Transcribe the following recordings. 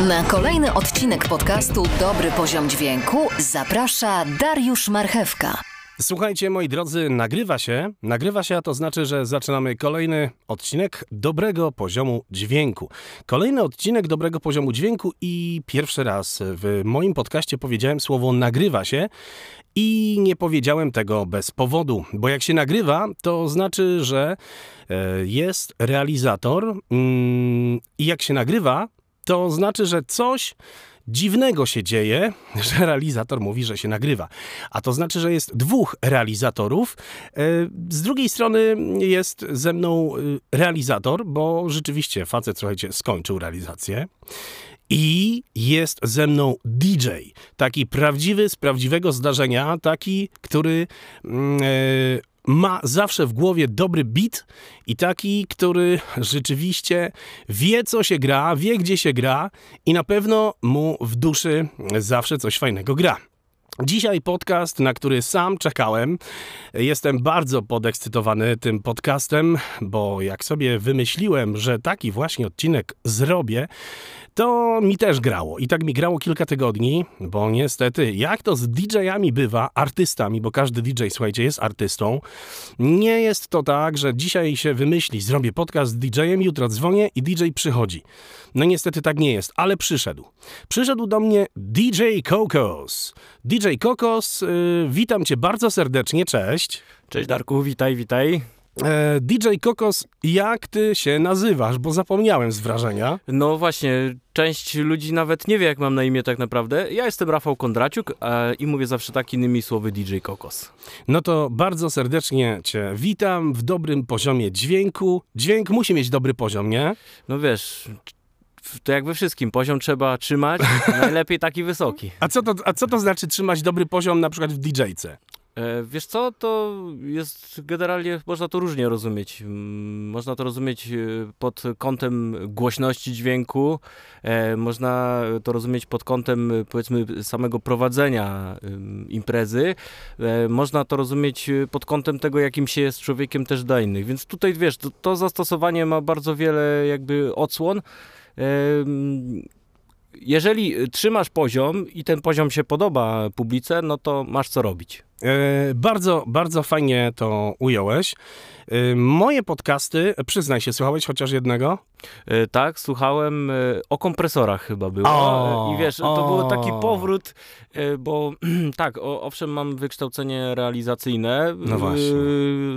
Na kolejny odcinek podcastu Dobry Poziom Dźwięku zaprasza Dariusz Marchewka. Słuchajcie, moi drodzy, nagrywa się. Nagrywa się, a to znaczy, że zaczynamy kolejny odcinek dobrego poziomu dźwięku. Kolejny odcinek dobrego poziomu dźwięku i pierwszy raz w moim podcaście powiedziałem słowo nagrywa się i nie powiedziałem tego bez powodu, bo jak się nagrywa, to znaczy, że e, jest realizator mm, i jak się nagrywa, to znaczy, że coś dziwnego się dzieje, że realizator mówi, że się nagrywa. A to znaczy, że jest dwóch realizatorów. E, z drugiej strony jest ze mną e, realizator, bo rzeczywiście facet, słuchajcie, skończył realizację. I jest ze mną DJ, taki prawdziwy, z prawdziwego zdarzenia, taki, który e, ma zawsze w głowie dobry beat i taki, który rzeczywiście wie, co się gra, wie, gdzie się gra i na pewno mu w duszy zawsze coś fajnego gra. Dzisiaj podcast, na który sam czekałem. Jestem bardzo podekscytowany tym podcastem, bo jak sobie wymyśliłem, że taki właśnie odcinek zrobię, to mi też grało. I tak mi grało kilka tygodni, bo niestety, jak to z DJ-ami bywa, artystami, bo każdy DJ, słuchajcie, jest artystą, nie jest to tak, że dzisiaj się wymyśli, zrobię podcast z DJ-em, jutro dzwonię i DJ przychodzi. No niestety tak nie jest, ale przyszedł. Przyszedł do mnie DJ Kokos. DJ Kokos, yy, witam cię bardzo serdecznie, cześć. Cześć Darku, witaj, witaj. E, DJ Kokos, jak ty się nazywasz? Bo zapomniałem z wrażenia. No właśnie, część ludzi nawet nie wie, jak mam na imię tak naprawdę. Ja jestem Rafał Kondraciuk e, i mówię zawsze tak innymi słowy DJ Kokos. No to bardzo serdecznie cię witam w dobrym poziomie dźwięku. Dźwięk musi mieć dobry poziom, nie? No wiesz, to jak we wszystkim, poziom trzeba trzymać, najlepiej taki wysoki. A co to, a co to znaczy trzymać dobry poziom na przykład w DJ-ce? E, wiesz co, to jest generalnie, można to różnie rozumieć. Można to rozumieć e, pod kątem głośności dźwięku, e, można to rozumieć pod kątem powiedzmy samego prowadzenia imprezy, można to rozumieć pod kątem tego, jakim się jest człowiekiem też dla innych. Więc tutaj wiesz, to, to zastosowanie ma bardzo wiele jakby odsłon jeżeli trzymasz poziom i ten poziom się podoba publice, no to masz co robić. E, bardzo, bardzo fajnie to ująłeś. E, moje podcasty, przyznaj się, słuchałeś chociaż jednego? E, tak, słuchałem o kompresorach chyba było. O, I wiesz, to był taki powrót, bo tak, owszem, mam wykształcenie realizacyjne. No właśnie.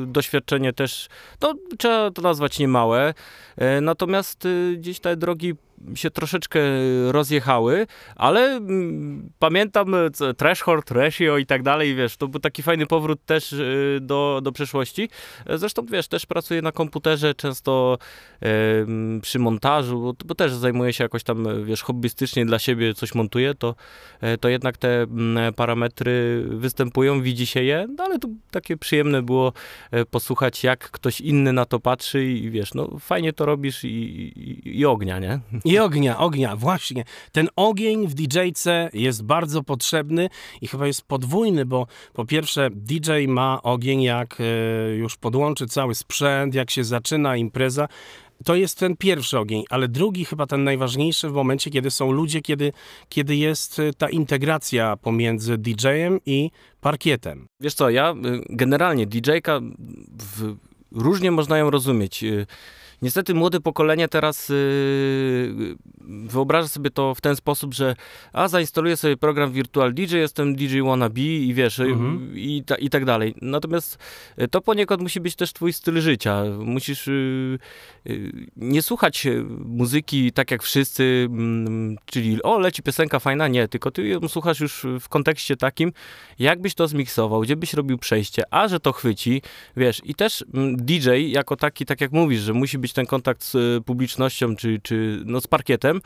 Doświadczenie też, to trzeba to nazwać niemałe. Natomiast gdzieś te drogi się troszeczkę rozjechały, ale mm, pamiętam Threshold, Ratio i tak dalej, wiesz, to był taki fajny powrót też y, do, do przeszłości. Zresztą, wiesz, też pracuję na komputerze, często przy montażu, bo też zajmuję się jakoś tam, wiesz, hobbystycznie dla siebie coś montuję, to, e, to jednak te parametry występują, widzi się je, no ale to takie przyjemne było e, posłuchać, jak ktoś inny na to patrzy i wiesz, no fajnie to robisz i, i, i ognia, nie? I ognia, ognia, właśnie. Ten ogień w DJ-ce jest bardzo potrzebny i chyba jest podwójny, bo po pierwsze DJ ma ogień, jak e, już podłączy cały sprzęt, jak się zaczyna impreza, to jest ten pierwszy ogień, ale drugi, chyba ten najważniejszy w momencie, kiedy są ludzie, kiedy, kiedy jest e, ta integracja pomiędzy DJ-em i parkietem. Wiesz co, ja e, generalnie DJ-ka różnie można ją rozumieć. Niestety młode pokolenie teraz yy, wyobraża sobie to w ten sposób, że a zainstaluję sobie program Virtual DJ, jestem DJ wannabe i wiesz, mhm. i, ta, i tak dalej. Natomiast y, to poniekąd musi być też twój styl życia. Musisz yy, yy, nie słuchać muzyki tak jak wszyscy, mm, czyli o, leci piosenka fajna, nie, tylko ty ją słuchasz już w kontekście takim, jakbyś to zmiksował, gdzie byś robił przejście, a że to chwyci, wiesz, i też mm, DJ jako taki, tak jak mówisz, że musi być ten kontakt z e, publicznością, czy, czy no, z parkietem.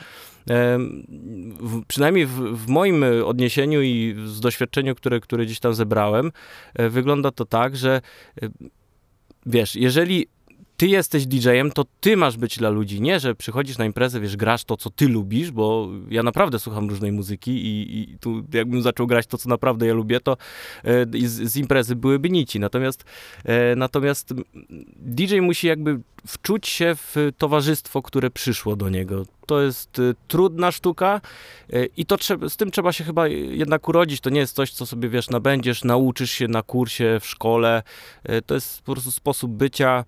W, przynajmniej w, w, moim odniesieniu i z doświadczeniu, które, które gdzieś tam zebrałem, e, wygląda to tak, że e, wiesz, jeżeli ty jesteś DJ-em, to ty masz być dla ludzi, nie, że przychodzisz na imprezę, wiesz, grasz to, co ty lubisz, bo ja naprawdę słucham różnej muzyki i, i tu jakbym zaczął grać to, co naprawdę ja lubię, to e, z, z, imprezy byłyby nici. Natomiast, e, natomiast DJ musi jakby wczuć się w towarzystwo, które przyszło do niego. To jest e, trudna sztuka i to z tym trzeba się chyba jednak urodzić. To nie jest coś, co sobie, wiesz, nabędziesz, nauczysz się na kursie, w szkole. To jest po prostu sposób bycia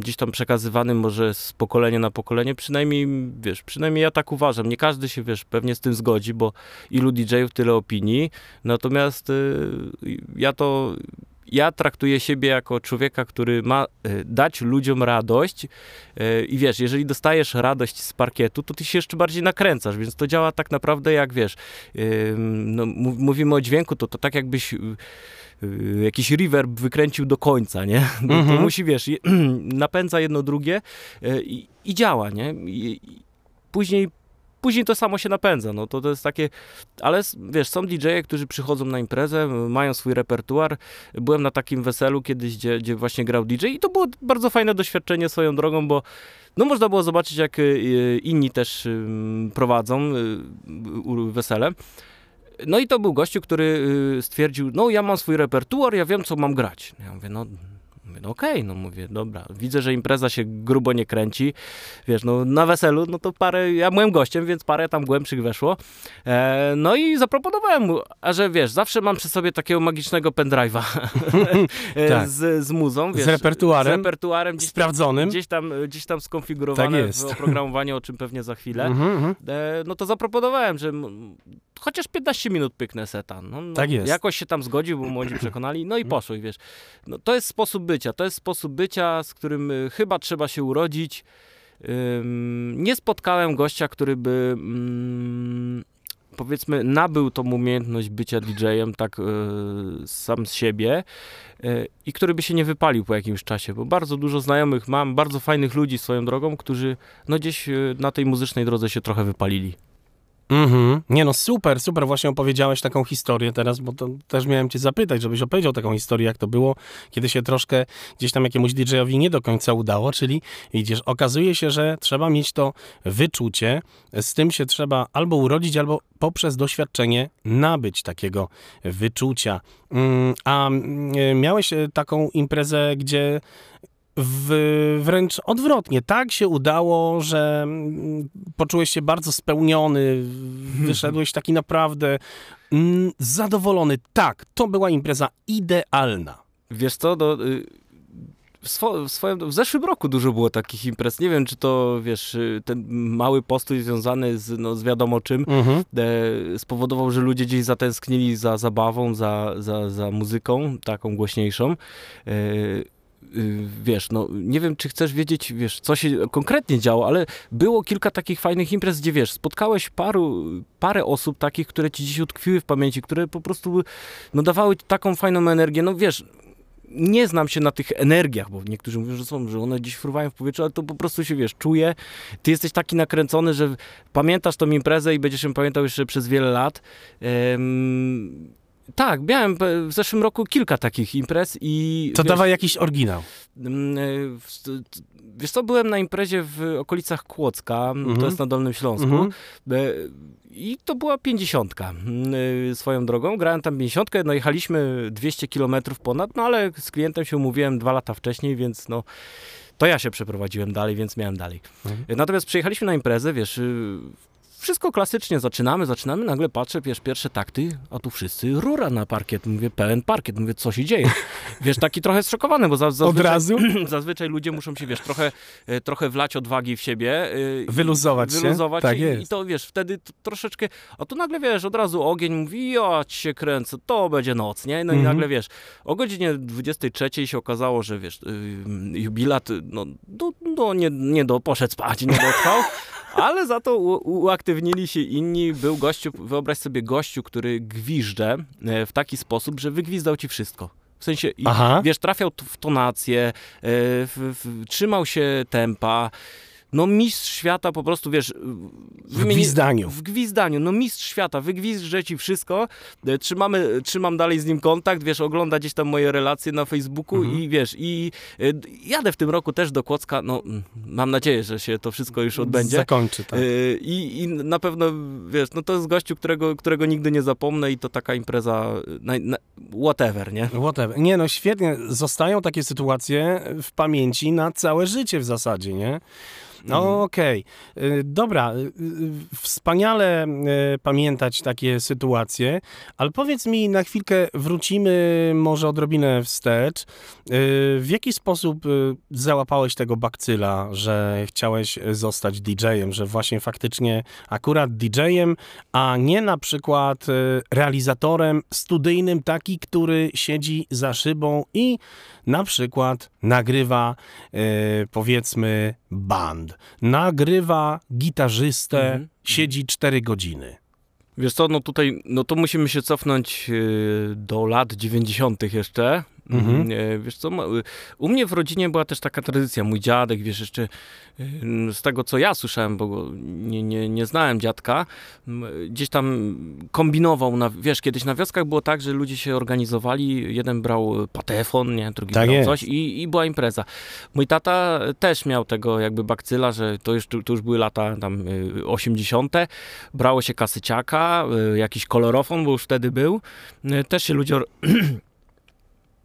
gdzieś tam przekazywany może z pokolenia na pokolenie, przynajmniej, wiesz, przynajmniej ja tak uważam. Nie każdy się, wiesz, pewnie z tym zgodzi, bo ilu DJ-ów, tyle opinii, natomiast y, ja to ja traktuję siebie jako człowieka, który ma y, dać ludziom radość y, i wiesz, jeżeli dostajesz radość z parkietu, to ty się jeszcze bardziej nakręcasz, więc to działa tak naprawdę jak, wiesz, no, mówimy o dźwięku, to, to tak jakbyś Y, jakiś reverb wykręcił do końca, nie? No, mhm. To musi, wiesz, napędza jedno drugie i, i działa, nie? I później później to samo się napędza, no to, to jest takie, ale wiesz, są DJ-e, którzy przychodzą na imprezę, mają swój repertuar, byłem na takim weselu kiedyś, gdzie, gdzie właśnie grał DJ i to było bardzo fajne doświadczenie swoją drogą, bo no można było zobaczyć, jak y, inni też prowadzą wesele, no i to był gościu, który y, stwierdził, no ja mam swój repertuar, ja wiem, co mam grać. Ja mówię, no Mówię, no okej, okay, no mówię, dobra, widzę, że impreza się grubo nie kręci, wiesz, no na weselu, no to parę, ja byłem gościem, więc parę tam głębszych weszło, e, no i zaproponowałem mu, a że wiesz, zawsze mam przy sobie takiego magicznego pendrive'a. E, tak. z, z muzą, wiesz, z repertuarem, z repertuarem gdzieś sprawdzonym, gdzieś tam, gdzieś tam skonfigurowane tak w oprogramowaniu, o czym pewnie za chwilę, mhm, mhm. e, no to zaproponowałem, że chociaż 15 minut pyknę seta, no, no, tak jest. jakoś się tam zgodził, bo młodzi przekonali, no i poszło i wiesz, no, to jest sposób bycia. To jest sposób bycia, z którym y, chyba trzeba się urodzić. Nie spotkałem gościa, który by mm, powiedzmy nabył tą umiejętność bycia DJ-em tak y, sam z siebie y, i który by się nie wypalił po jakimś czasie, bo bardzo dużo znajomych mam, bardzo fajnych ludzi swoją drogą, którzy no gdzieś na tej muzycznej drodze się trochę wypalili. Mhm. Nie no, super, super. Właśnie opowiedziałeś taką historię teraz, bo to też miałem cię zapytać, żebyś opowiedział taką historię, jak to było, kiedy się troszkę gdzieś tam jakiemuś DJ-owi nie do końca udało, czyli widzisz, okazuje się, że trzeba mieć to wyczucie, z tym się trzeba albo urodzić, albo poprzez doświadczenie nabyć takiego wyczucia. Mm, a mm, miałeś e, taką imprezę, gdzie w, wręcz odwrotnie. Tak się udało, że mm, poczułeś się bardzo spełniony, wyszedłeś taki naprawdę mm, zadowolony. Tak, to była impreza idealna. Wiesz co, do, y, w, swo, w, swoim, w zeszłym roku dużo było takich imprez. Nie wiem, czy to, wiesz, y, ten mały postój związany z, no, z wiadomo czym mhm. e, spowodował, że ludzie gdzieś zatęsknili za zabawą, za, za, za muzyką, taką głośniejszą. E, wiesz, no nie wiem, czy chcesz wiedzieć, wiesz, co się konkretnie działo, ale było kilka takich fajnych imprez, gdzie wiesz, spotkałeś paru, parę osób takich, które ci dziś utkwiły w pamięci, które po prostu no, dawały taką fajną energię, no wiesz, nie znam się na tych energiach, bo niektórzy mówią, że są, że one gdzieś fruwają w powietrzu, ale to po prostu się, wiesz, czuje. Ty jesteś taki nakręcony, że pamiętasz tą imprezę i będziesz ją pamiętał jeszcze przez wiele lat. Um, tak, miałem w zeszłym roku kilka takich imprez i... To wiesz, dawaj jakiś oryginał. Mm, e, wiesz co, byłem na imprezie w okolicach Kłodzka, mhm. to jest na Dolnym Śląsku. Mhm. E, I to była pięćdziesiątka e, swoją drogą. Grałem tam pięćdziesiątkę, no jechaliśmy 200 kilometrów ponad, no ale z klientem się umówiłem dwa lata wcześniej, więc no to ja się przeprowadziłem dalej, więc miałem dalej. Mhm. Natomiast przyjechaliśmy na imprezę, wiesz, wszystko klasycznie, zaczynamy, zaczynamy, nagle patrzę, wiesz, pierwsze takty, a tu wszyscy rura na parkiet, mówię, pełen parkiet, mówię, co się dzieje? Wiesz, taki trochę zszokowany, bo zazwyczaj, Od razu? zazwyczaj ludzie muszą się, wiesz, trochę, e, trochę wlać odwagi w siebie. E, wyluzować się. Wyluzować tak i, jest. i to, wiesz, wtedy troszeczkę, a tu nagle, wiesz, od razu ogień mówi, ja się kręcę, to będzie noc, nie? No mhm. i nagle, wiesz, o godzinie 23 się okazało, że, wiesz, jubilat, no, do, do, nie, nie do, poszedł spać, nie dotrwał, ale za to uaktywnili się inni. Był gościu, wyobraź sobie gościu, który gwiżdże e, w taki sposób, że wygwizdał ci wszystko. W sensie, Aha. wiesz, trafiał w tonację, e, w, w, trzymał się tempa. No mistrz świata po prostu, wiesz... W gwizdaniu. W gwizdaniu, no mistrz świata, wygwizdże ci wszystko, e, trzymamy, trzymam dalej z nim kontakt, wiesz, ogląda gdzieś tam moje relacje na Facebooku mhm. i wiesz, i e, jadę w tym roku też do Kłodzka, no mam nadzieję, że się to wszystko już odbędzie. Zakończy, tak. E, I, i na pewno, wiesz, no to jest gościu, którego, którego nigdy nie zapomnę i to taka impreza, na, na, whatever, nie? Whatever. Nie, no świetnie, zostają takie sytuacje w pamięci na całe życie w zasadzie, nie? No mhm. okej. Okay. Dobra, y, y, wspaniale y, pamiętać takie sytuacje, ale powiedz mi na chwilkę, wrócimy może odrobinę wstecz. W jaki sposób załapałeś tego bakcyla, że chciałeś zostać DJ-em, że właśnie faktycznie akurat DJ-em, a nie na przykład realizatorem studyjnym, taki, który siedzi za szybą i na przykład nagrywa powiedzmy band, nagrywa gitarzystę, mhm. siedzi 4 godziny. Wiesz co, no tutaj, no to musimy się cofnąć yy, do lat 90. jeszcze, Mhm. Wiesz co, u mnie w rodzinie była też taka tradycja. Mój dziadek, wiesz, jeszcze z tego, co ja słyszałem, bo nie, nie, nie znałem dziadka, gdzieś tam kombinował. Na, wiesz, kiedyś na wioskach było tak, że ludzie się organizowali, jeden brał patefon, nie, drugi tak brał jest. coś i, i była impreza. Mój tata też miał tego jakby bakcyla, że to już, to już były lata tam 80. Y, Brało się kasyciaka, jakiś kolorofon, bo już wtedy był. Też się ludzie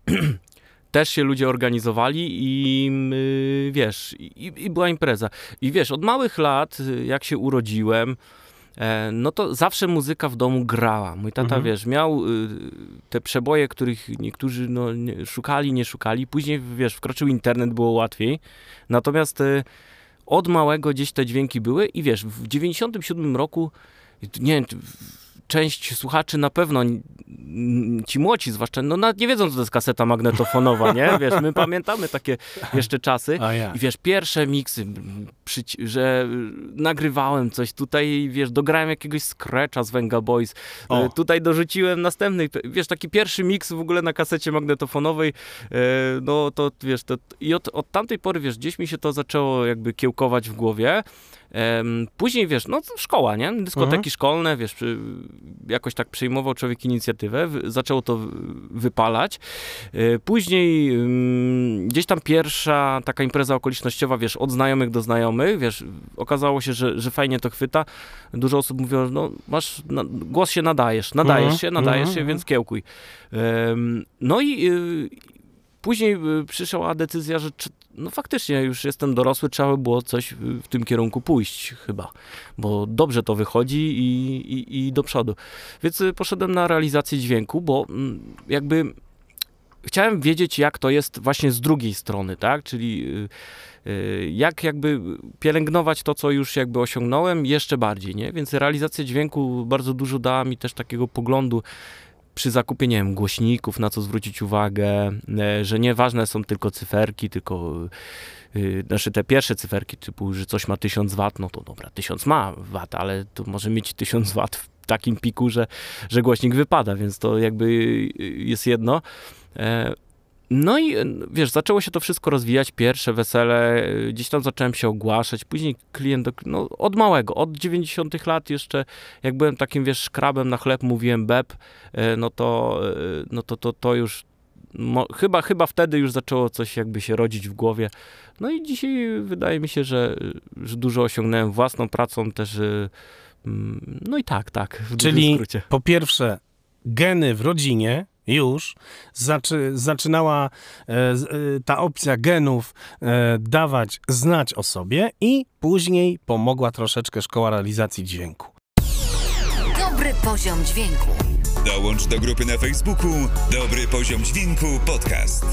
też się ludzie organizowali i yy, wiesz, i, i, była impreza. I wiesz, od małych lat, jak się urodziłem, e, no to zawsze muzyka w domu grała. Mój tata, mhm. wiesz, miał y, te przeboje, których niektórzy no, nie, szukali, nie szukali. Później, wiesz, wkroczył internet, było łatwiej. Natomiast y, od małego gdzieś te dźwięki były i wiesz, w 97 roku, nie wiem, część słuchaczy na pewno, ci młodzi zwłaszcza, no nawet nie wiedzą, co to jest kaseta magnetofonowa, nie? Wiesz, my pamiętamy takie jeszcze czasy. Ja. I wiesz, pierwsze miksy, że nagrywałem coś tutaj, wiesz, dograłem jakiegoś scratcha z Venga Boys, o. E, tutaj dorzuciłem następny, wiesz, taki pierwszy miks w ogóle na kasecie magnetofonowej, e, no to, wiesz, to, i od, od tamtej pory, wiesz, gdzieś mi się to zaczęło jakby kiełkować w głowie. Później, wiesz, no szkoła, nie? Dyskoteki mhm. szkolne, wiesz, jakoś tak przejmował człowiek inicjatywę, zaczęło to wypalać. E, później gdzieś tam pierwsza taka impreza okolicznościowa, wiesz, od znajomych do znajomych, wiesz, okazało się, że, że fajnie to chwyta. Dużo osób mówiło, no masz, głos się nadajesz, nadajesz mhm. się, nadajesz się, mhm. więc kiełkuj. No i y, później y, przyszła decyzja, że no faktycznie już jestem dorosły, trzeba by było coś w tym kierunku pójść chyba, bo dobrze to wychodzi i, i, i do przodu. Więc y, poszedłem na realizację dźwięku, bo mm, jakby chciałem wiedzieć, jak to jest właśnie z drugiej strony, tak? Czyli y, jak jakby pielęgnować to, co już jakby osiągnąłem, jeszcze bardziej, nie? Więc realizacja dźwięku bardzo dużo dała mi też takiego poglądu przy zakupie, nie wiem, głośników, na co zwrócić uwagę, e, że nieważne są tylko cyferki, tylko yy, znaczy te pierwsze cyferki typu, że coś ma 1000 W, no to dobra, 1000 ma W, ale to może mieć 1000 W w takim piku, że, że głośnik wypada, więc to jakby jest jedno. E, no i wiesz, zaczęło się to wszystko rozwijać, pierwsze wesele, gdzieś tam zacząłem się ogłaszać, później klient, no od małego, od 90 lat jeszcze, jak byłem takim, wiesz, szkrabem na chleb, mówiłem beb, e, no to, e, no to, to, to już Mo, chyba, chyba wtedy już zaczęło coś jakby się rodzić w głowie. No i dzisiaj wydaje mi się, że, że dużo osiągnąłem własną pracą też. E, mm, no i tak, tak. Czyli po pierwsze geny w rodzinie, już zaczy, zaczynała e, e, ta opcja genów e, dawać znać o sobie i później pomogła troszeczkę szkoła realizacji dźwięku. Dobry poziom dźwięku. Dołącz do grupy na Facebooku Dobry Poziom Dźwięku Podcast.